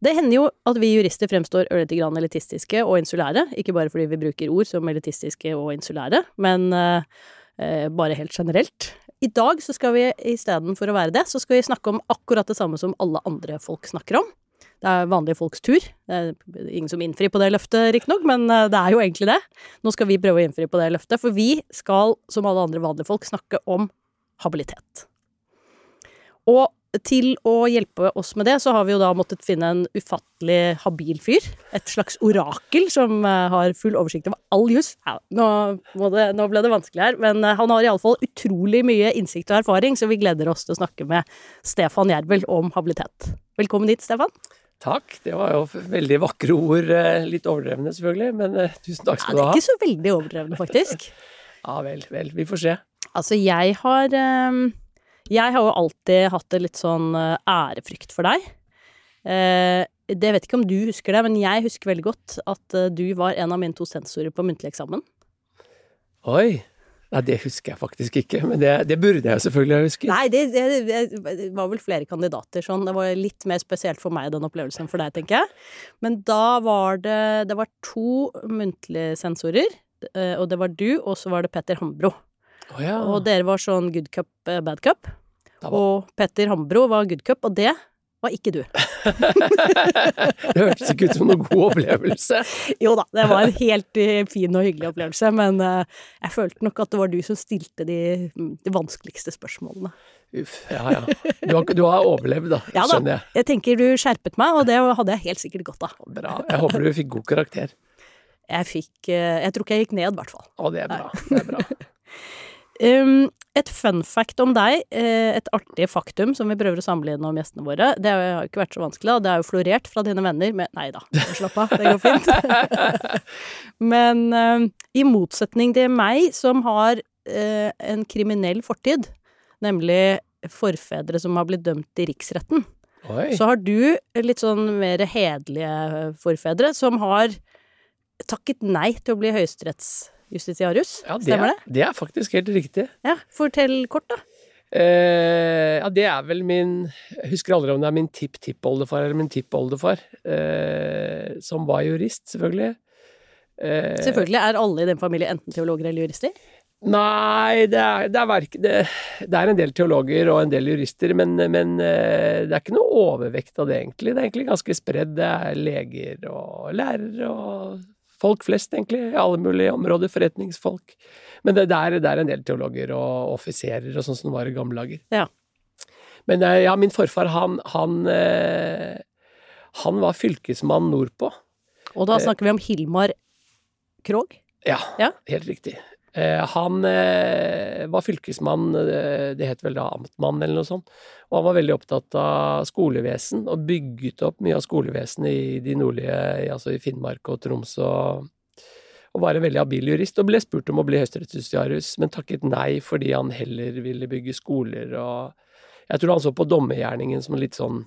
Det hender jo at vi jurister fremstår ørlite grann elitistiske og insulære, ikke bare fordi vi bruker ord som elitistiske og insulære, men eh, eh, bare helt generelt. I dag så skal vi istedenfor å være det, så skal vi snakke om akkurat det samme som alle andre folk snakker om. Det er vanlige folks tur. Det er ingen som innfrir på det løftet, riktignok, men eh, det er jo egentlig det. Nå skal vi prøve å innfri på det løftet, for vi skal, som alle andre vanlige folk, snakke om habilitet. Og til å hjelpe oss med det, så har vi jo da måttet finne en ufattelig habil fyr. Et slags orakel som eh, har full oversikt over all juss. Ja, nå, det, nå ble det vanskelig her, men eh, han har iallfall utrolig mye innsikt og erfaring, så vi gleder oss til å snakke med Stefan Jervel om habilitet. Velkommen hit, Stefan. Takk, det var jo veldig vakre ord. eh, Litt overdrevne, selvfølgelig, men tusen takk skal du ha. Ja, det er ikke så veldig overdrevne, faktisk. Ja vel, vel, vi får se. Altså, jeg har eh, Jeg har jo alltid hatt en litt sånn eh, ærefrykt for deg. Eh, det vet ikke om du husker det, men jeg husker veldig godt at eh, du var en av mine to sensorer på muntlig eksamen. Oi. Nei, det husker jeg faktisk ikke, men det, det burde jeg selvfølgelig ha husket. Nei, det, det, det var vel flere kandidater sånn. Det var litt mer spesielt for meg, den opplevelsen, for deg, tenker jeg. Men da var det Det var to muntlige sensorer, og det var du, og så var det Petter Hambro. Oh, ja. Og dere var sånn good cup, bad cup. Og Petter Hambro var good cup, og det var ikke du. Det hørtes ikke ut som noen god opplevelse. Jo da, det var en helt eh, fin og hyggelig opplevelse, men eh, jeg følte nok at det var du som stilte de, de vanskeligste spørsmålene. Uff, ja ja. Du har, du har overlevd, da, Ja da, skjønner jeg. jeg tenker du skjerpet meg, og det hadde jeg helt sikkert godt av. Bra. Jeg håper du fikk god karakter. Jeg fikk eh, Jeg tror ikke jeg gikk ned, i hvert fall. Å, det er bra. Det er bra. Um, et fun fact om deg, eh, et artig faktum som vi prøver å samle inn om gjestene våre, det har jo ikke vært så vanskelig, og det er jo florert fra dine venner med Nei da, slapp av, det går fint. Men um, i motsetning til meg, som har uh, en kriminell fortid, nemlig forfedre som har blitt dømt i riksretten, Oi. så har du litt sånn mer hederlige forfedre som har takket nei til å bli høyesterettsjustitiarius. Ja, det Stemmer er, det? det er faktisk helt riktig. Ja, fortell kort, da. Eh, ja, det er vel min Jeg husker aldri om det er min tipp-tippoldefar eller min tippoldefar, eh, som var jurist, selvfølgelig. Eh, Selvfølgelig er alle i den familien enten teologer eller jurister. Nei, det er, det, er verk, det, det er en del teologer og en del jurister, men, men eh, det er ikke noe overvekt av det, egentlig. Det er egentlig ganske spredd. Det er leger og lærere og folk flest, egentlig. I alle mulige områder. Forretningsfolk. Men det, det, er, det er en del teologer og offiserer og sånn som det var i gamle dager. Ja. Men eh, ja, min forfar, han, han, eh, han var fylkesmann nordpå. Og da snakker vi om Hilmar Krog. Ja, Ja. helt riktig. Eh, han eh, var fylkesmann, eh, det het vel da amtmann eller noe sånt, og han var veldig opptatt av skolevesen, og bygget opp mye av skolevesenet i de nordlige, altså i Finnmark og Troms, og, og var en veldig habil jurist, og ble spurt om å bli høyesterettsjustitiarius, men takket nei fordi han heller ville bygge skoler, og jeg tror han så på dommergjerningen som litt sånn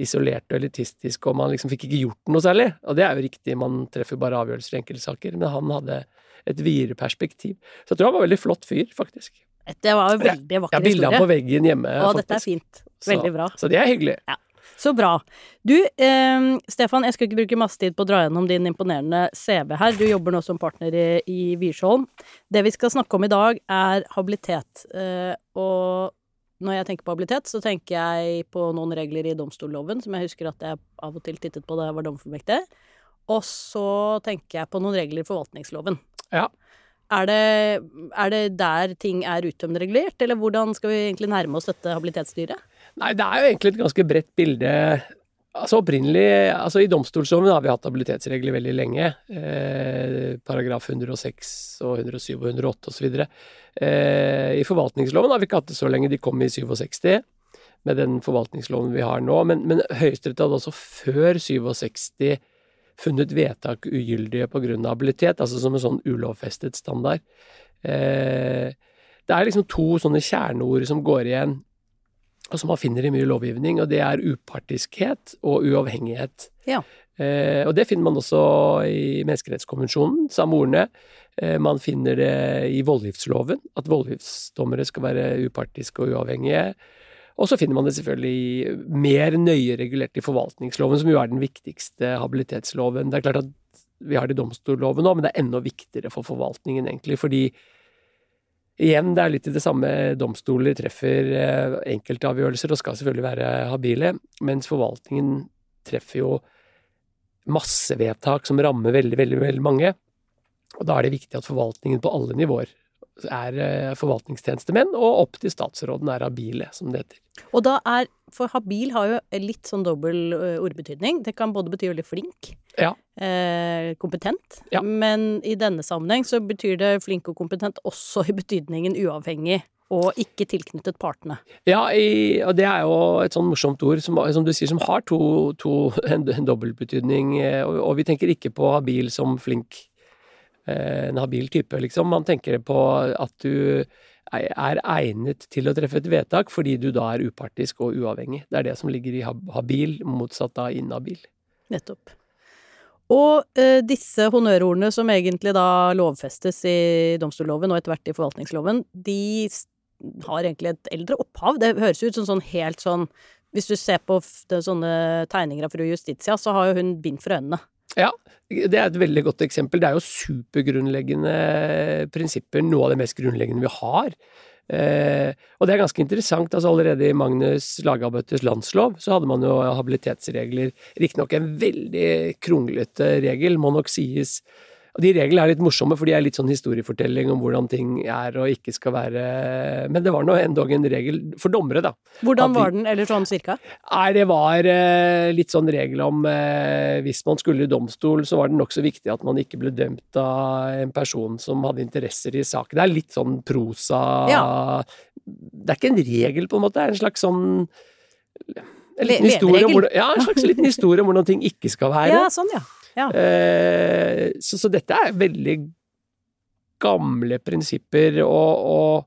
isolert og elitistisk, og man liksom fikk ikke gjort noe særlig. Og det er jo riktig, man treffer bare avgjørelser i enkeltsaker, men han hadde et videre perspektiv. Så jeg tror han var en veldig flott fyr, faktisk. Det var jo veldig Jeg vakker historie. bilde bilda historie. på veggen hjemme, Og dette er fint. Veldig bra. Så det er hyggelig. Så bra. Du, eh, Stefan, jeg skal ikke bruke masse tid på å dra gjennom din imponerende CV her. Du jobber nå som partner i, i Wiersholm. Det vi skal snakke om i dag, er habilitet. Eh, og når jeg tenker på habilitet, så tenker jeg på noen regler i domstolloven, som jeg husker at jeg av og til tittet på da jeg var domfullmektig. Og så tenker jeg på noen regler i forvaltningsloven. Ja. Er det, er det der ting er uttømmende regulert, eller hvordan skal vi egentlig nærme oss dette habilitetsstyret? Nei, det er jo egentlig et ganske bredt bilde. Altså opprinnelig, altså I domstolsloven har vi hatt habilitetsregler veldig lenge. Eh, paragraf 106 og 107 og 108 osv. Eh, I forvaltningsloven har vi ikke hatt det så lenge. De kom i 67. med den forvaltningsloven vi har nå. Men, men Høyesterett hadde også før 67 funnet vedtak ugyldige av habilitet, altså som en sånn ulovfestet standard. Eh, det er liksom to sånne kjerneord som går igjen, og som man finner i mye lovgivning, og det er upartiskhet og uavhengighet. Ja. Eh, og det finner man også i Menneskerettskonvensjonen, samme ordene. Eh, man finner det i voldgiftsloven, at voldgiftsdommere skal være upartiske og uavhengige. Og så finner man det selvfølgelig mer nøye regulert i forvaltningsloven, som jo er den viktigste habilitetsloven. Det er klart at vi har det i domstolloven òg, men det er enda viktigere for forvaltningen, egentlig. Fordi igjen, det er litt i det samme. Domstoler treffer eh, enkeltavgjørelser og skal selvfølgelig være habile, mens forvaltningen treffer jo massevedtak som rammer veldig, veldig, veldig mange. Og da er det viktig at forvaltningen på alle nivåer er eh, forvaltningstjenestemenn, og opp til statsråden er habile, som det heter. Og da er For habil har jo litt sånn dobbel ordbetydning. Det kan både bety veldig flink, Ja. eh, kompetent, Ja. men i denne sammenheng så betyr det flink og kompetent også i betydningen uavhengig og ikke tilknyttet partene. Ja, i, og det er jo et sånn morsomt ord, som, som du sier, som har to, to en, en dobbeltbetydning. eh, Og, og vi tenker ikke på habil som flink, eh, en habil type, liksom. Man tenker på at du er egnet til å treffe et vedtak fordi du da er upartisk og uavhengig. Det er det som ligger i hab- habil, motsatt av inhabil. Nettopp. Og eh, disse honnørordene som egentlig da lovfestes i domstolloven og etter hvert i forvaltningsloven, de har egentlig et eldre opphav. Det høres ut som sånn helt sånn Hvis du ser på det, sånne tegninger av fru Justitia, så har jo hun bind for øynene. Ja, det er et veldig godt eksempel. Det er jo supergrunnleggende prinsipper, noe av det mest grunnleggende vi har. Eh, og det er ganske interessant. altså Allerede i Magnus Lagabøtes landslov så hadde man jo habilitetsregler. Riktignok en veldig kronglete regel, må nok sies. Og De reglene er litt morsomme, for de er litt sånn historiefortelling om hvordan ting er og ikke skal være Men det var nå endog en regel for dommere, da. Hvordan var den, eller sånn cirka? Nei, det var eh, litt sånn regel om eh, hvis man skulle i domstol, så var det nokså viktig at man ikke ble dømt av en person som hadde interesser i saken. Det er litt sånn prosa Ja. Det er ikke en regel, på en måte, det er en slags sånn en liten historie om hvordan, ja, en slags liten historie om hvordan ting ikke skal være. Ja, sånn, ja. Ja. Eh, så, så dette er veldig gamle prinsipper, og, og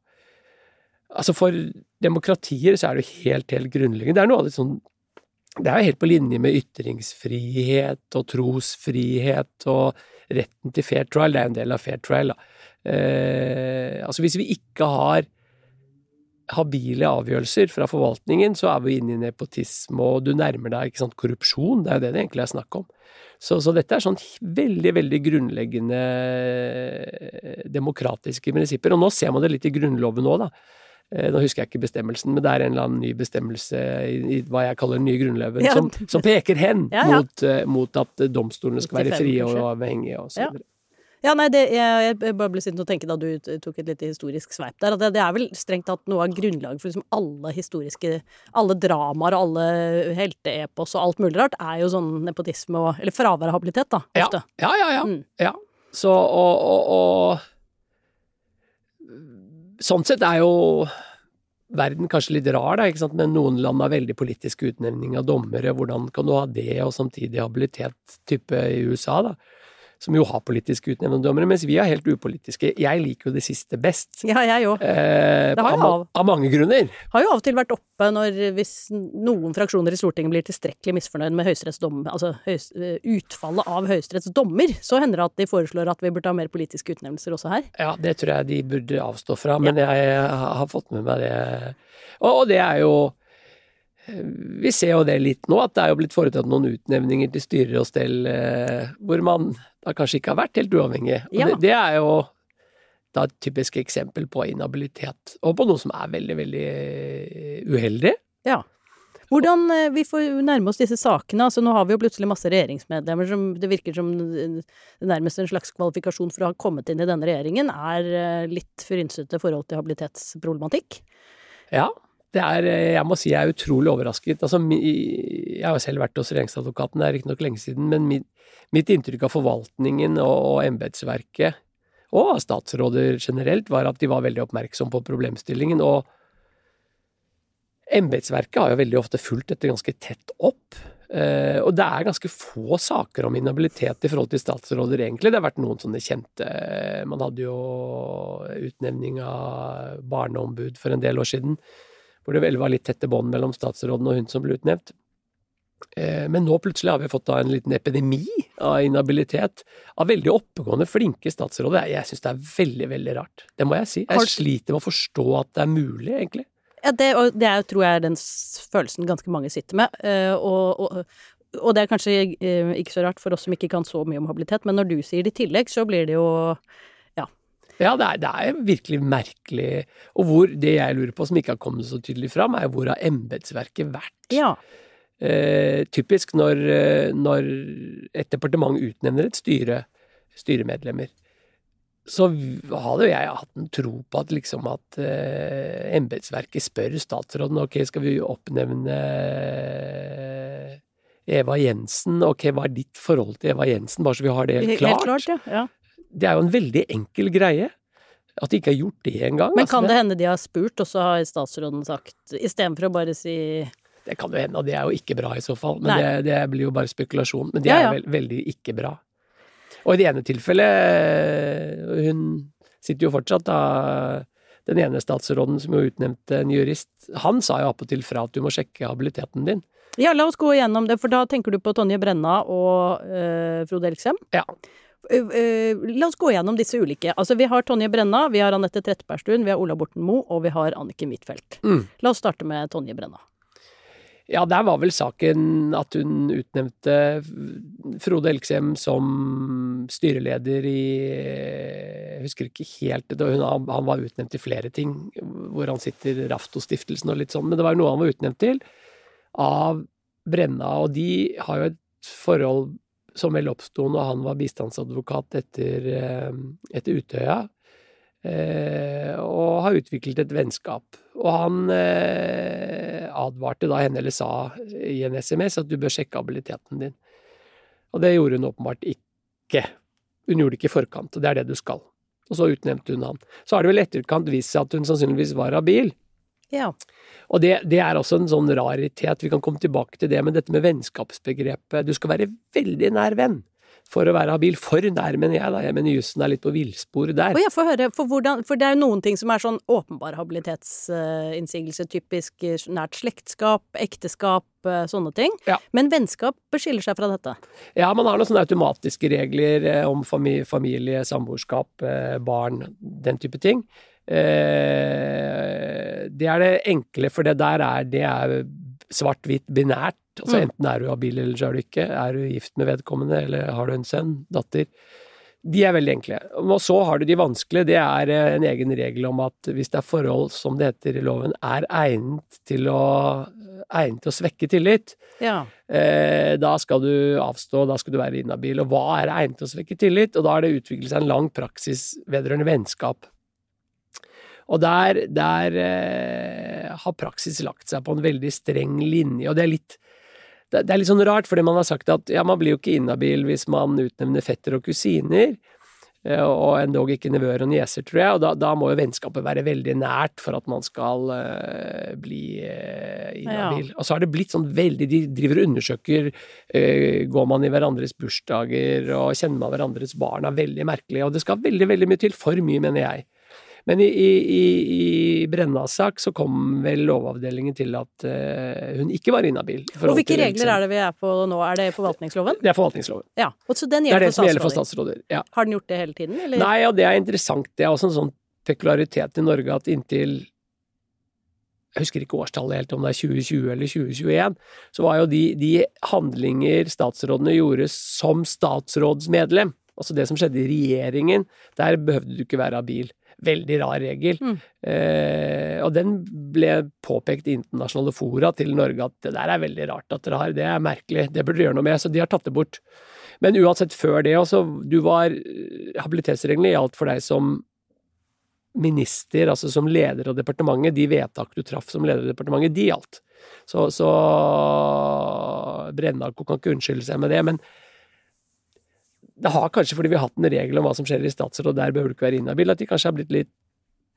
Altså, for demokratier så er det jo helt, helt grunnleggende. Det er noe av det sånn Det er jo helt på linje med ytringsfrihet og trosfrihet og retten til fair trial. Det er en del av fair trial, da. Eh, altså, hvis vi ikke har habile avgjørelser fra forvaltningen, så er vi inne i nepotisme, og du nærmer deg ikke sant, korrupsjon. Det er jo det det egentlig er snakk om. Så, så dette er sånn veldig, veldig grunnleggende eh, demokratiske prinsipper. Og nå ser man det litt i Grunnloven òg, da. Eh, Nå husker jeg ikke bestemmelsen, men det er en eller annen ny bestemmelse i, i hva jeg kaller den nye grunnloven, Ja. som, som peker hen Ja, ja. Mot, eh, mot at domstolene skal være frie og uavhengige og så videre. Ja, nei, det, jeg, jeg bare ble sittende og tenke da du tok et lite historisk sveip der, at det, det er vel strengt tatt noe av grunnlaget for liksom alle historiske Alle dramaer og alle helteepos og alt mulig rart er jo sånn nepotisme og Eller fravær av habilitet, da, Ja, ofte. ja, ja. ja. Mm. ja. Så og, og, og Sånn sett er jo verden kanskje litt rar, da, ikke sant? men noen land har veldig politisk utnevning av dommere. Hvordan kan du ha det og samtidig habilitet, type i USA, da? Som jo har politisk utnevnte dommere, mens vi er helt upolitiske. Jeg liker jo det siste best. Ja, jeg òg. Eh, av, av. mange grunner. Har jo av og til vært oppe når hvis noen fraksjoner i Stortinget blir tilstrekkelig misfornøyd med altså høys, utfallet av Høyesteretts dommer, så hender det at de foreslår at vi burde ha mer politiske utnevnelser også her. Ja, det tror jeg de burde avstå fra, men jeg har fått med meg det. Og, og det er jo Vi ser jo det litt nå, at det er jo blitt foretatt noen utnevninger til styrer og stell eh, hvor man da kanskje ikke har vært helt uavhengig. Og Ja. det, det er jo da et typisk eksempel på inhabilitet, og på noe som er veldig, veldig eh, uheldig. Ja. Hvordan eh, Vi får nærme oss disse sakene. altså Nå har vi jo plutselig masse regjeringsmedlemmer som det virker som nærmest en slags kvalifikasjon for å ha kommet inn i denne regjeringen, er litt frynsete forhold til habilitetsproblematikk. Ja, er, eh, jeg må si jeg er utrolig overrasket. Altså, jeg har selv vært hos regjeringsadvokaten, det er riktignok lenge siden, men mitt, mitt inntrykk av forvaltningen og, og embetsverket, og statsråder generelt, var at de var veldig oppmerksom på problemstillingen, og Embetsverket har jo veldig ofte fulgt dette ganske tett opp. Eh, og det er ganske få saker om inhabilitet i forhold til statsråder, egentlig. Det har vært noen sånne kjente Man hadde jo utnevning av barneombud for en del år siden, hvor det vel var litt tette bånd mellom statsråden og hun som ble utnevnt. Eh, men nå plutselig har vi fått en liten epidemi av inhabilitet av veldig oppegående, flinke statsråder. Jeg syns det er veldig, veldig rart. Det må jeg si. Jeg sliter med å forstå at det er mulig, egentlig. Ja, det, og det er, tror jeg er den følelsen ganske mange sitter med. Eh, og, og, og det er kanskje eh, ikke så rart for oss som ikke kan så mye om habilitet, men når du sier det i tillegg, så blir det jo ja. Det er, det er virkelig merkelig. Og hvor det jeg lurer på, som ikke har kommet så tydelig fram, er hvor har embetsverket vært? Ja. Eh, typisk når, eh, når, et departement utnevner et styre, styremedlemmer, så hadde jo jeg hatt en tro på at liksom at eh, embetsverket spør statsråden ok, skal vi oppnevne eh, Eva Jensen, ok, hva er ditt forhold til Eva Jensen, bare så vi har det klart. Helt klart ja. ja. Det er jo en veldig enkel greie. At de ikke har gjort det engang. Men altså, kan det hende de har spurt, og så har statsråden sagt Istedenfor å bare si det kan jo hende, og det er jo ikke bra i så fall. Men det, det, blir jo bare spekulasjon. Men det ja, ja. er veld, veldig ikke bra. Og i det ene tilfellet Hun sitter jo fortsatt, da. Den ene statsråden som jo utnevnte en jurist, han sa jo appåtil fra at du må sjekke habiliteten din. Ja, la oss gå igjennom det, for da tenker du på Tonje Brenna og øh, Frode Elksem. Ja. Uh, uh, la oss gå gjennom disse ulike. Altså, Vi har Tonje Brenna, vi har Anette Trettebergstuen, vi har Ola Borten Moe, og vi har Anniken Huitfeldt. Mm. La oss starte med Tonje Brenna. Ja, der var vel saken at hun utnevnte Frode Elksem som styreleder i Jeg husker ikke helt hun, Han var utnevnt til flere ting, hvor han sitter Raftostiftelsen og litt sånn, men det var jo noe han var utnevnt til av Brenna, og de har jo et forhold som vel oppsto når han var bistandsadvokat etter, eh, etter Utøya. Eh, og har utviklet et vennskap. Og han eh, advarte da henne, eller sa i en SMS, at du bør sjekke habiliteten din. Og det gjorde hun åpenbart ikke. Hun gjorde det ikke i forkant, og det er det du skal. Og så utnevnte hun han. Så har det vel etterkant vist seg at hun sannsynligvis var habil. Ja. Og det, det, er også en sånn raritet, vi kan komme tilbake til det, men dette med vennskapsbegrepet Du skal være veldig nær venn for å være habil. For nær, mener jeg, da. Jeg mener jussen er litt på villspor der. Og jeg får høre, for, hvordan, for det er jo noen ting som er sånn åpenbar habilitetsinnsigelse, typisk eh, nært slektskap, ekteskap, eh, sånne ting. Ja. Men vennskap beskiller seg fra dette? Ja, man har noen sånne automatiske regler eh, om familie, familie samboerskap, barn, den type ting. Det er det enkle, for det der er, det er svart-hvitt binært. Altså mm. Enten er du habil, eller så er du ikke. Er du gift med vedkommende, eller har du en sønn, datter? De er veldig enkle. Og så har du de vanskelige. Det er eh, en egen regel om at hvis det er forhold, som det heter i loven, er egnet til å, egnet til å svekke tillit, ja. eh, da skal du avstå, da skal du være inhabil. Og hva er egnet til å svekke tillit? Og da har det utviklet seg en lang praksis vedrørende vennskap. Og der, der eh, har praksis lagt seg på en veldig streng linje, og det er litt det, er litt sånn rart, fordi man har sagt at ja, man blir jo ikke inhabil hvis man utnevner fetter og kusiner, eh, og endog ikke nevøer og nieser, tror jeg, og da, da, må jo vennskapet være veldig nært for at man skal uh, bli uh, inhabil. Ja. Og så har det blitt sånn veldig De driver og undersøker uh, Går man i hverandres bursdager og kjenner man hverandres barn, er veldig merkelig, og det skal veldig, veldig mye til. For mye, mener jeg. Men i, i, i Brennas sak så kom vel Lovavdelingen til at uh, hun ikke var inhabil. Og hvilke regler er det vi er på nå? Er det forvaltningsloven? Det er forvaltningsloven. Ja, og så den gjelder det er det som gjelder for statsråder. Ja. Har den gjort det hele tiden, eller? Nei, og det er interessant. Det er også en sånn pekularitet i Norge at inntil jeg husker ikke årstallet helt, om det er 2020 eller 2021, så var jo de, de handlinger statsrådene gjorde som statsrådsmedlem, altså det som skjedde i regjeringen, der behøvde du ikke være habil. Veldig rar regel. Mm. Eh, og den ble påpekt i internasjonale fora til Norge at det der er veldig rart at dere har, det er merkelig, det burde dere gjøre noe med, så de har tatt det bort. Men uansett, før det også, du var Habilitetsreglene gjaldt for deg som minister, altså som leder av departementet. De vedtak du traff som leder av departementet, de gjaldt. Så, så Brenna kan ikke unnskylde seg med det, men det har kanskje fordi vi har hatt en regel om hva som skjer i statsråd, der behøver du ikke være inhabil, at de kanskje har blitt litt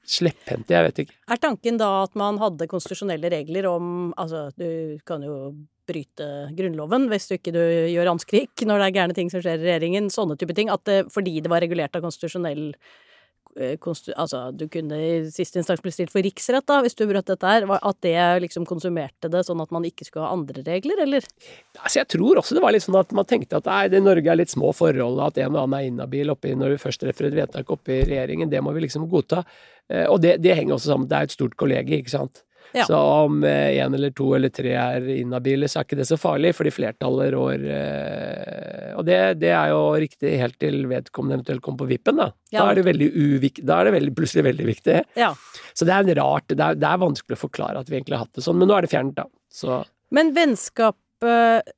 slepphendte, jeg vet ikke. Er tanken da at man hadde konstitusjonelle regler om Altså, du kan jo bryte Grunnloven hvis du ikke du gjør anskrik når det er gærne ting som skjer i regjeringen, sånne type ting. At det, fordi det var regulert av konstitusjonell Altså, du kunne i siste instans bli stilt for riksrett da, hvis du brøt dette her. At det liksom konsumerte det, sånn at man ikke skulle ha andre regler, eller? Altså, jeg tror også det var litt sånn at man tenkte at nei, det Norge er litt små forhold, at en og annen er inhabil oppi når vi først treffer et vedtak oppi regjeringen, det må vi liksom godta. Eh, Og det, det henger også sammen, det er et stort kollegi, ikke sant. Ja. Så om én eller to eller tre er inhabile, så er ikke det så farlig, fordi flertallet rår eh, Og det, det er jo riktig helt til vedkommende eventuelt kommer på vippen, da. Ja. Da er det veldig uvik, da er det veldig, plutselig veldig viktig. Ja. Så det er en rart, det er, det er vanskelig å forklare at vi egentlig har hatt det sånn, men nå er det fjernet, da. Så Men vennskapet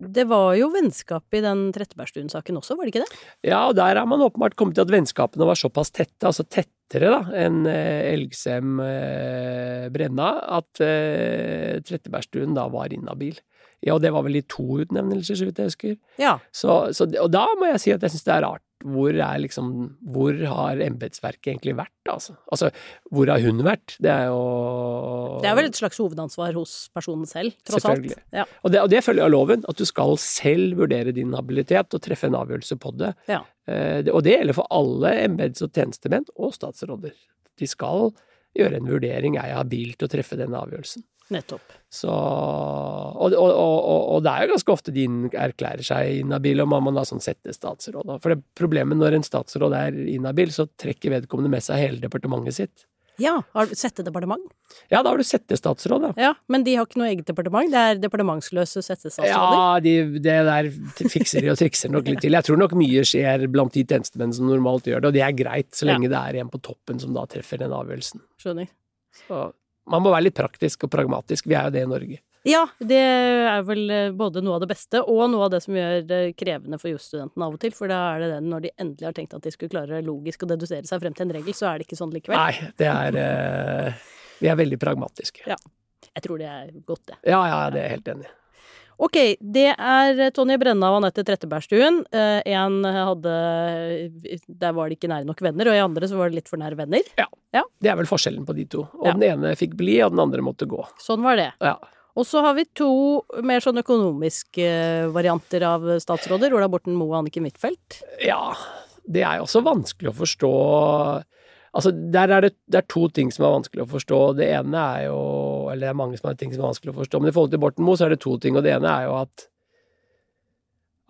Det var jo vennskap i den Trettebergstuen-saken også, var det ikke det? Ja, og der har man åpenbart kommet til at vennskapene var såpass tette, altså tettere da, enn eh, Elgsem eh, Brenna, at eh, Trettebergstuen da var inhabil. Ja, og det var vel i to utnevnelser, så vidt jeg husker. Ja. Så, så, og da må jeg si at jeg syns det er rart. Hvor er liksom Hvor har embetsverket egentlig vært, altså? Altså, hvor har hun vært? Det er jo Det er vel et slags hovedansvar hos personen selv, tross alt. Selvfølgelig. Ja. Og det, og det følger av loven, at du skal selv vurdere din habilitet og treffe en avgjørelse på det. Ja. Eh, og det gjelder for alle embets- og tjenestemenn og statsråder. De skal gjøre en vurdering. Er jeg habil til å treffe denne avgjørelsen? Nettopp. Så, og, og, og, og, det er jo ganske ofte de erklærer seg inhabil, og man må da sånn sette statsråd. For det problemet når en statsråd er inhabil, så trekker vedkommende med seg hele departementet sitt. Ja, har du settedepartement? Ja, da har du settestatsråd, ja. Ja, men de har ikke noe eget departement, det er departementsløse settestatsråder. Ja, de, det der fikser de og trikser nok litt til. Jeg tror nok mye skjer blant de tjenestemenn som normalt gjør det, og det er greit, så Ja. lenge det er en på toppen som da treffer den avgjørelsen. Skjønner. Så man må være litt praktisk og pragmatisk. Vi er jo det i Norge. Ja, det er vel eh, både noe av det beste og noe av det som gjør det krevende for jusstudentene av og til, for da er det det når de endelig har tenkt at de skulle klare logisk å dedusere seg frem til en regel, så er det ikke sånn likevel. Nei, det er eh, Vi er veldig pragmatiske. Ja. Jeg tror det er godt, det. Ja, ja, det er jeg helt enig i. Ok, det er Tonje Brenna og Anette Trettebergstuen. Én En hadde Der var det ikke nære nok venner, og i andre så var det litt for nære venner. Ja, Det er vel forskjellen på de to. Og Ja. den ene fikk bli, og den andre måtte gå. Sånn var det. Ja. Og så har vi to mer sånn økonomiske varianter av statsråder. Ola Borten Moe og Anniken Huitfeldt. ja, det er jo også vanskelig å forstå Altså, der er det, det er to ting som er vanskelig å forstå. Det ene er jo Eller det er mange som er ting som er vanskelig å forstå, men i forhold til Borten Moe så er det to ting, og det ene er jo at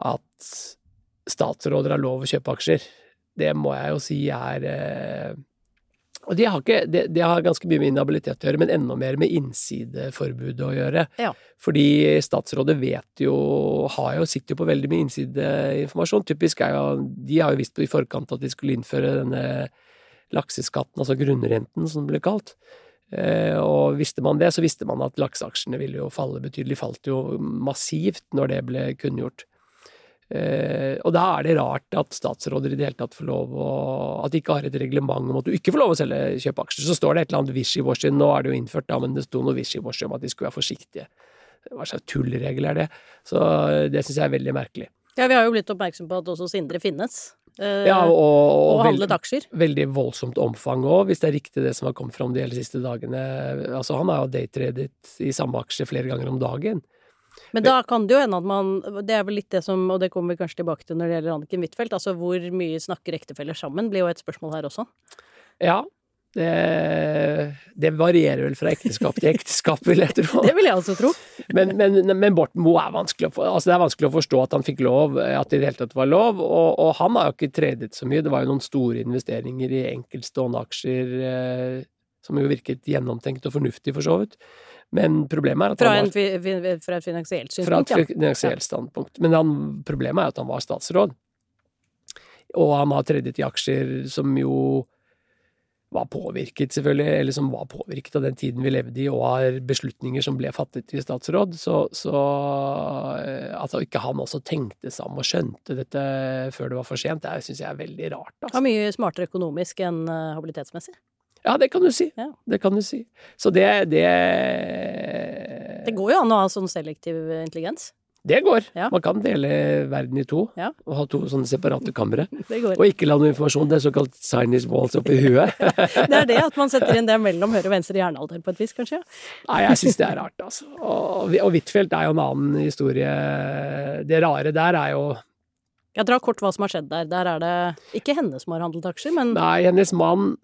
at statsråder har lov å kjøpe aksjer. Det må jeg jo si er eh, Og det har, ikke, det, det har ganske mye med inhabilitet å gjøre, men enda mer med innsideforbudet å gjøre. Ja. Fordi statsrådet vet jo har jo, sitter jo på veldig mye innsideinformasjon. Typisk er jo De har jo visst på i forkant at de skulle innføre denne lakseskatten, altså grunnrenten som det ble kalt. Eh, og visste man det, så visste man at lakseaksjene ville jo falle betydelig. Falt jo massivt når det ble kunngjort. Eh, og da er det rart at statsråder i det hele tatt får lov å At de ikke har et reglement om at du ikke får lov å selge, kjøpe aksjer. Så står det et eller annet wishy-washy, nå er det jo innført, da, men det sto noe wishy-washy om at de skulle være forsiktige. Hva slags tullregel er det? Så eh, det syns jeg er veldig merkelig. Ja, vi har jo blitt oppmerksom på at også Sindre finnes. Eh, Ja, og, og og, handlet aksjer. veldig voldsomt omfang òg, hvis det er riktig det som har kommet fram de hele siste dagene. Altså, han har jo daytradet i samme aksje flere ganger om dagen. Men da kan det jo hende at man Det er vel litt det som, og det kommer vi kanskje tilbake til når det gjelder Anniken Huitfeldt, altså hvor mye snakker ektefeller sammen, blir jo et spørsmål her også. Ja, det, det varierer vel fra ekteskap til ekteskap, vil jeg tro. Det vil jeg også tro. Men, men, men Borten Moe er vanskelig å altså det er vanskelig å forstå at han fikk lov, at det i det hele tatt var lov. Og, og han har jo ikke tredet så mye. Det var jo noen store investeringer i enkeltstående aksjer eh, som jo virket gjennomtenkt og fornuftig, for så vidt. Men problemet er at Fra, han en, fi- fi- fra et finansielt var, fra et finansielt standpunkt. Men han, problemet er at han var statsråd. Og han har tredet i aksjer som jo var påvirket, selvfølgelig, eller som var påvirket av den tiden vi levde i, og av beslutninger som ble fattet i statsråd. Så, så altså, at ikke han også tenkte seg om og skjønte dette før det var for sent, det syns jeg er veldig rart. Altså. er mye smartere økonomisk enn eh, habilitetsmessig. Ja, det kan du si. Ja. Det kan du si. Så det, det Det går jo an å ha sånn selektiv intelligens. Det går. Ja. Man kan dele verden i to, Ja. og ha to sånne separate kamre. Og ikke la noe informasjon, det er såkalt sinus walls oppi huet. Det er det at man setter inn det mellom høyre og venstre hjernealder på et vis, kanskje? Nei, jeg syns det er rart, altså. Og, og Huitfeldt er jo en annen historie. Det rare der er jo Jeg drar kort hva som har skjedd der. Der er det ikke henne som har handlet aksjer, men Nei, hennes mann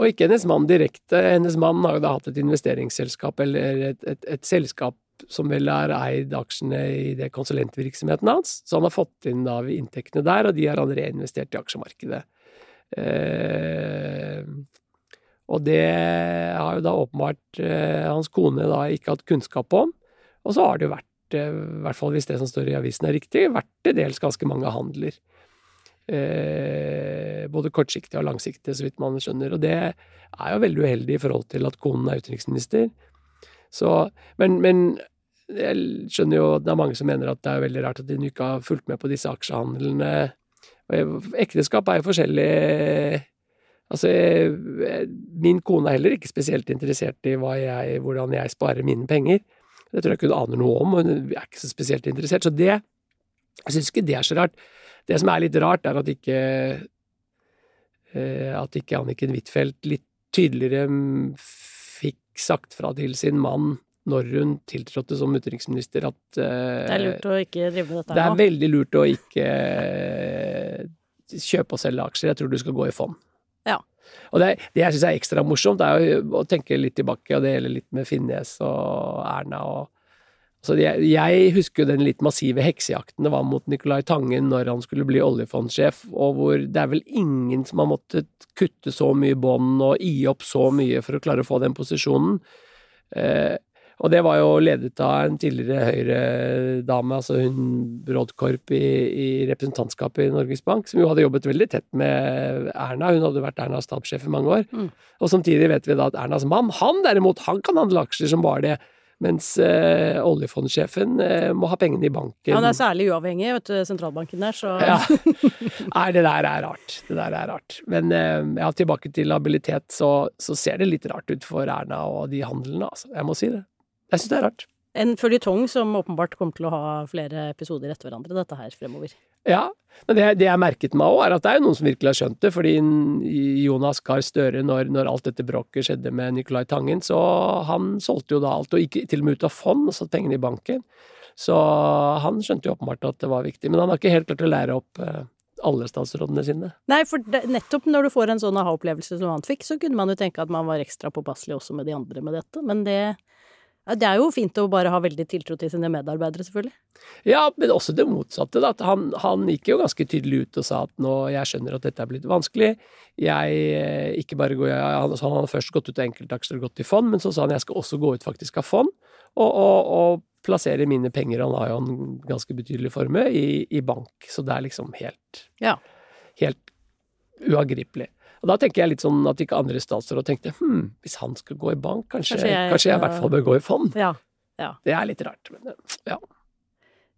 og ikke hennes mann direkte. Hennes mann har jo da hatt et investeringsselskap, eller et, et, et selskap som vel har eid aksjene i det konsulentvirksomheten hans. Så han har fått inn da inntektene der, og de har han reinvestert i aksjemarkedet. Eh, og det har jo da åpenbart eh, hans kone da ikke hatt kunnskap om. Og så har det jo vært, eh, i hvert fall hvis det som står i avisen er riktig, vært til dels ganske mange handler. Eh, både kortsiktige og langsiktige, så vidt man skjønner. Og det er jo veldig uheldig i forhold til at konen er utenriksminister. Så, men, men jeg skjønner jo at det er mange som mener at det er veldig rart at de ikke har fulgt med på disse aksjehandlene. Ekteskap er jo forskjellig Altså, min kone er heller ikke spesielt interessert i jeg, hvordan jeg sparer mine penger. Det tror jeg ikke hun aner noe om, og hun er ikke så spesielt interessert. Så det Jeg syns ikke det er så rart. Det som er litt rart, er at ikke eh, at ikke Anniken Huitfeldt litt tydeligere sagt fra til sin mann når hun tiltrådte som utenriksminister at uh, det er lurt å ikke drive med dette det er nå. veldig lurt å ikke uh, kjøpe og selge aksjer. Jeg tror du skal gå i fond. Ja. Og det, det jeg syns er ekstra morsomt, er å, å tenke litt tilbake, og det gjelder litt med Finnes og Erna og så jeg, jeg husker jo den litt massive heksejakten det var mot Nicolai Tangen når han skulle bli oljefondsjef, og hvor det er vel ingen som har måttet kutte så mye bånd og gi opp så mye for å klare å få den posisjonen. Eh, og det var jo ledet av en tidligere Høyre-dame, altså hun Brodkorp i, i representantskapet i Norges Bank, som jo hadde jobbet veldig tett med Erna. Hun hadde vært Ernas stabssjef i mange år. Mm. Og samtidig vet vi da at Ernas mann, han derimot, han kan handle aksjer som bare det. Mens eh, oljefondsjefen eh, må ha pengene i banken. Ja, Han er særlig uavhengig, vet du, sentralbanken der, så Ja. Nei, det der er rart. Det der er rart. Men eh, ja, tilbake til habilitet, så, så ser det litt rart ut for Erna og de handlene, altså. Jeg må si det. Jeg syns det er rart. En føljetong som åpenbart kommer til å ha flere episoder etter hverandre, dette her fremover. Ja, men det, det jeg merket meg òg, er at det er noen som virkelig har skjønt det. Fordi Jonas Gahr Støre, når, når alt dette bråket skjedde med Nicolai Tangen, så han solgte jo da alt, og gikk til og med ut av fond og satte pengene i banken. Så han skjønte jo åpenbart at det var viktig. Men han har ikke helt klart å lære opp eh, alle statsrådene sine. Nei, for nettopp når du får en sånn aha-opplevelse som han fikk, så kunne man jo tenke at man var ekstra påpasselig også med de andre med dette, men det ja, det er jo fint å bare ha veldig tiltro til sine medarbeidere, selvfølgelig. Ja, men også det motsatte. Da. Han, han gikk jo ganske tydelig ut og sa at nå, jeg skjønner at dette er blitt vanskelig. Jeg eh, ikke bare går, jeg, han, han hadde først gått ut av enkeltaksjer og gått i fond, men så sa han jeg skal også gå ut faktisk av fond og, og, og plassere mine penger, han har jo en ganske betydelig formue, i, i bank. Så det er liksom helt, Ja. helt uangripelig. Og da tenker jeg litt sånn at ikke andre statsråder tenkte hm, hvis han skal gå i bank, kanskje, Kanskje kanskje jeg jeg, i hvert fall bør gå i fond. Ja. Det er litt rart, men eh, ja.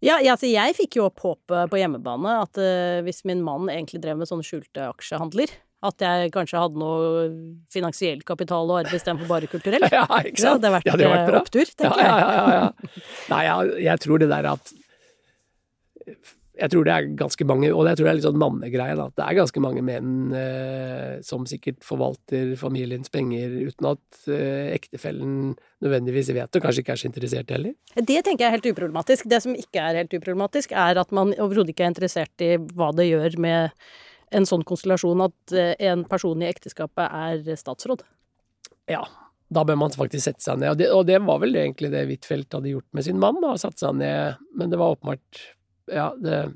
Ja, ja, altså jeg fikk jo opp håpet på hjemmebane at uh, hvis min mann egentlig drev med sånne skjulte aksjehandler, at jeg kanskje hadde noe finansiell kapital og arbeid istedenfor bare kulturell. ja, ikke Det hadde vært, Ja, det hadde vært eh, opptur, tenker ja, jeg. ja, ja, ja. Nei, jeg, jeg tror det der at Jeg tror det er ganske mange, og jeg tror det er litt sånn mannegreie. At det er ganske mange menn eh, som sikkert forvalter familiens penger uten at eh, ektefellen nødvendigvis vet det, og kanskje ikke er så interessert heller. Det tenker jeg er helt uproblematisk. Det som ikke er helt uproblematisk, er at man overhodet ikke er interessert i hva det gjør med en sånn konstellasjon at eh, en person i ekteskapet er statsråd. Ja, da bør man faktisk sette seg ned. Og det, og det var vel egentlig det Huitfeldt hadde gjort med sin mann, da, satt seg ned. Men det var åpenbart Ja, det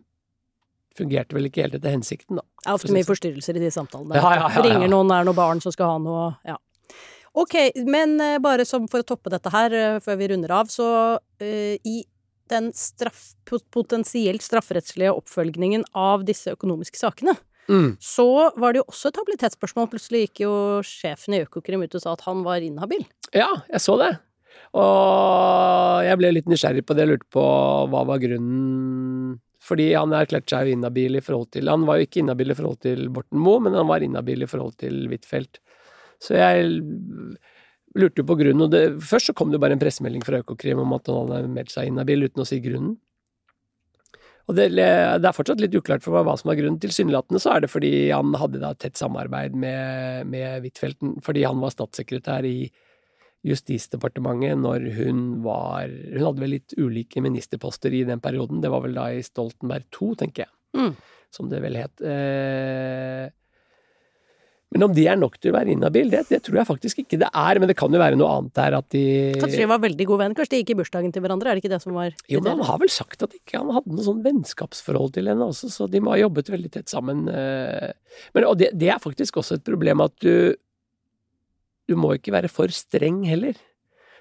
fungerte vel ikke helt etter hensikten, da. Det er ofte mye forstyrrelser i de samtalene. Ja, ja, ja. Ringer noen, er noen barn som skal ha noe Ja. Ok, men eh, bare som for å toppe dette her, eh, før vi runder av, så uh, i den straff, potensielt strafferettslige oppfølgingen av disse økonomiske sakene, Mm. så var det jo også et habilitetsspørsmål. Plutselig gikk jo sjefen i Økokrim ut og sa at han var inhabil. Ja, jeg så det. Og jeg ble litt nysgjerrig på det, jeg lurte på hva var grunnen Fordi han erklærte seg jo inhabil i forhold til Han var jo ikke inhabil i forhold til Borten Moe, men han var inhabil i forhold til Huitfeldt. Så jeg lurte jo på grunnen, og det, først så kom det bare en pressemelding fra Økokrim om at han hadde meldt seg inhabil uten å si grunnen. Og det, det, er fortsatt litt uklart for meg hva som er grunnen. Tilsynelatende så er det fordi han hadde da tett samarbeid med, med fordi han var statssekretær i Justisdepartementet når hun var Hun hadde vel litt ulike ministerposter i den perioden. Det var vel da i Stoltenberg II, tenker jeg, Mm. som det vel het. Eh, men om de er nok til å være inhabil, det, det tror jeg faktisk ikke det er. Men det kan jo være noe annet der at de Kanskje de var veldig gode venner? Kanskje de gikk i bursdagen til hverandre? Er det ikke det som var Jo, men han har vel sagt at ikke han hadde noe sånn vennskapsforhold til henne også, så de må ha jobbet veldig tett sammen. eh. Men, og det, det er faktisk også et problem at du Du må ikke være for streng heller.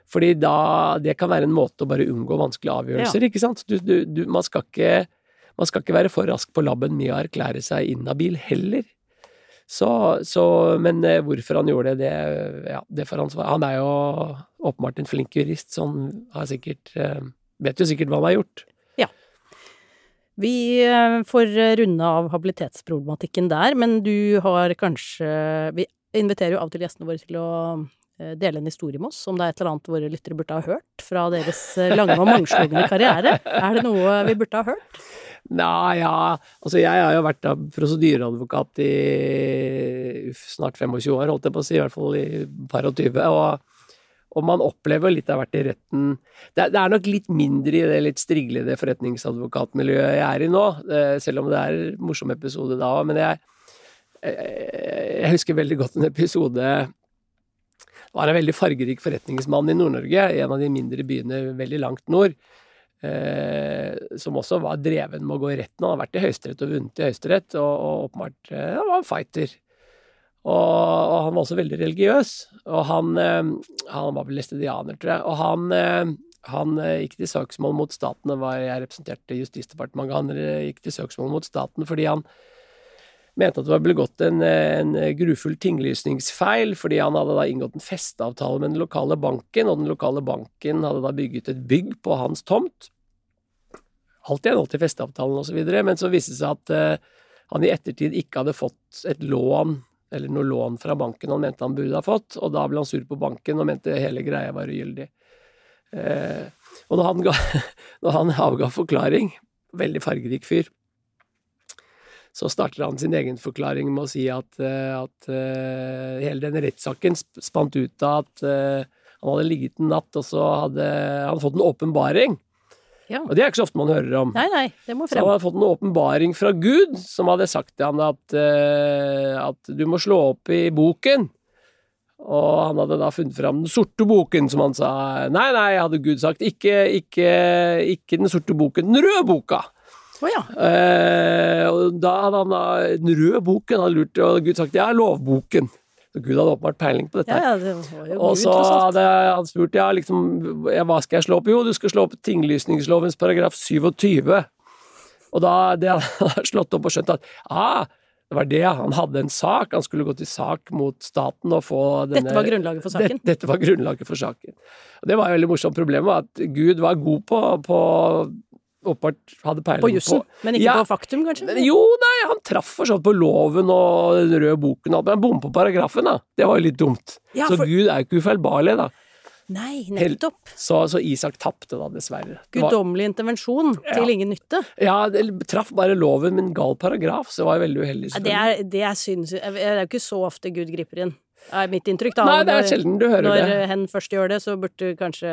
Fordi da Det kan være en måte å bare unngå vanskelige avgjørelser, ikke sant? Du, du, du, man, skal ikke, man skal ikke være for rask på labben med å erklære seg inhabil heller. Så, så Men eh, hvorfor han gjorde det, det, ja, det får han svare Han er jo åpenbart en flink jurist, så han har sikkert eh, Vet jo sikkert hva han har gjort. Ja. Vi eh, får runde av habilitetsproblematikken der, men du har kanskje Vi inviterer jo av og til gjestene våre til å eh, dele en historie med oss, om det er et eller annet våre lyttere burde ha hørt fra deres eh, lange og mangslungne karriere. Er det noe vi burde ha hørt? Nei, ja Altså, jeg har jo vært prosedyreadvokat i uff, snart 25 år, holdt jeg på å si, i hvert fall i par og tyve. Og, og man opplever litt av hvert i retten det, det er nok litt mindre i det litt striglede forretningsadvokatmiljøet jeg er i nå, eh, selv om det er en morsom episode da òg. Men jeg, jeg husker veldig godt en episode Det var en veldig fargerik forretningsmann i Nord-Norge, en av de mindre byene veldig langt nord eh, som også var dreven med å gå i retten. Han har vært i Høyesterett og vunnet i Høyesterett, og, åpenbart eh, han var en fighter. Og, og han var også veldig religiøs, og han, eh, han var vel læstedianer, tror jeg. Og han, eh, han eh, gikk til søksmål mot staten, og jeg representerte Justisdepartementet, han eh, gikk til søksmål mot staten fordi han mente at det var begått en, en grufull tinglysningsfeil, fordi han hadde da inngått en festeavtale med den lokale banken, og den lokale banken hadde da bygget et bygg på hans tomt. Alt i henhold til festeavtalen osv., men så viste det seg at eh, han i ettertid ikke hadde fått et lån, eller noe lån fra banken han mente han burde ha fått, og da ble han sur på banken og mente hele greia var ugyldig. Eh, og når han, ga, når han avga forklaring, veldig fargerik fyr, så starter han sin egen forklaring med å si at, eh, at eh, hele den rettssaken spant ut av at eh, han hadde ligget en natt, og så hadde han fått en åpenbaring. Ja. Og det er ikke så ofte man hører om. Nei, nei, det må Så han hadde fått en åpenbaring fra Gud, som hadde sagt til han at, at du må slå opp i boken. Og han hadde da funnet fram den sorte boken, som han sa. Nei, nei, hadde Gud sagt. Ikke, ikke, ikke den sorte boken, den røde boka. Å ja. Eh, og da hadde han da den røde boken, hadde lurt, og Gud sagt ja, lovboken. Så Gud hadde åpenbart peiling på dette. Ja, ja, det Og så hadde han spurt ja, liksom, hva skal jeg slå opp? Jo, du skal slå opp tinglysningslovens paragraf 27. Og da det han hadde slått opp og skjønt at ah, det var det, han hadde en sak, han skulle gå til sak mot staten og få denne Dette var grunnlaget for saken. Dette, dette var grunnlaget for saken. Og det var et veldig morsomt. Problemet var at Gud var god på, på åpenbart hadde peiling På jussen, men ikke Ja. på faktum, kanskje? Jo, nei, han traff for sånn på loven og den røde boken, og alt, men han bommet på paragrafen, da. Det var jo litt dumt. Ja, så Gud er jo ikke ufeilbarlig, da. Nei, nettopp. Så, så Isak tapte, da, dessverre. Guddommelig intervensjon til ingen nytte. Ja, det traff bare loven med en gal paragraf, så det var jo veldig uheldig. Det er, det er syns Det er jo ikke så ofte Gud griper inn. Er mitt inntrykk, da. Nei, det er Når- sjelden du hører Når det. hen først gjør det, så burde kanskje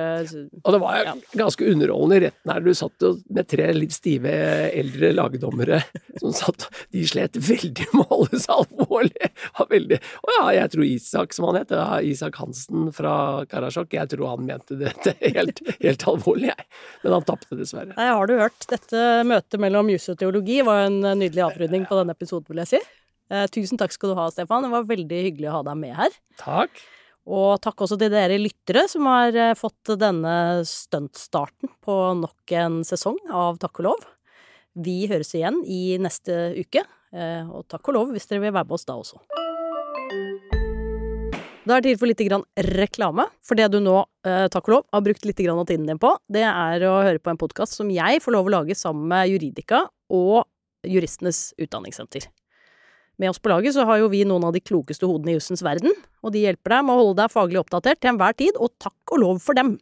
Og det var Ja. ganske underholdende retten her. Du satt jo med tre litt stive eldre lagdommere som satt De slet veldig med å holde seg alvorlig. og Var veldig Å ja, jeg tror Isak, som han het, Isak Hansen fra Karasjok, jeg tror han mente dette helt, helt alvorlig, jeg. Men han tapte, dessverre. Nei, har du hørt? Dette møtet mellom jus og teologi var en nydelig avrunding på denne episoden, vil jeg si. Eh, tusen takk skal du ha, Stefan. Det var veldig hyggelig å ha deg med her. Takk. Og takk også til dere lyttere som har eh, fått denne stuntstarten på nok en sesong av Takk og lov. Vi høres igjen i neste uke, eh, og takk og lov hvis dere vil være med oss da også. Da er det tid for litt grann reklame. For det du nå, takk og lov, har brukt litt grann av tiden din på, det er å høre på en podkast som jeg får lov å lage sammen med Juridika og Juristenes Utdanningssenter. Med oss på laget så har jo vi noen av de klokeste hodene i jussens verden, og de hjelper deg med å holde deg faglig oppdatert til enhver tid, og takk og lov for dem!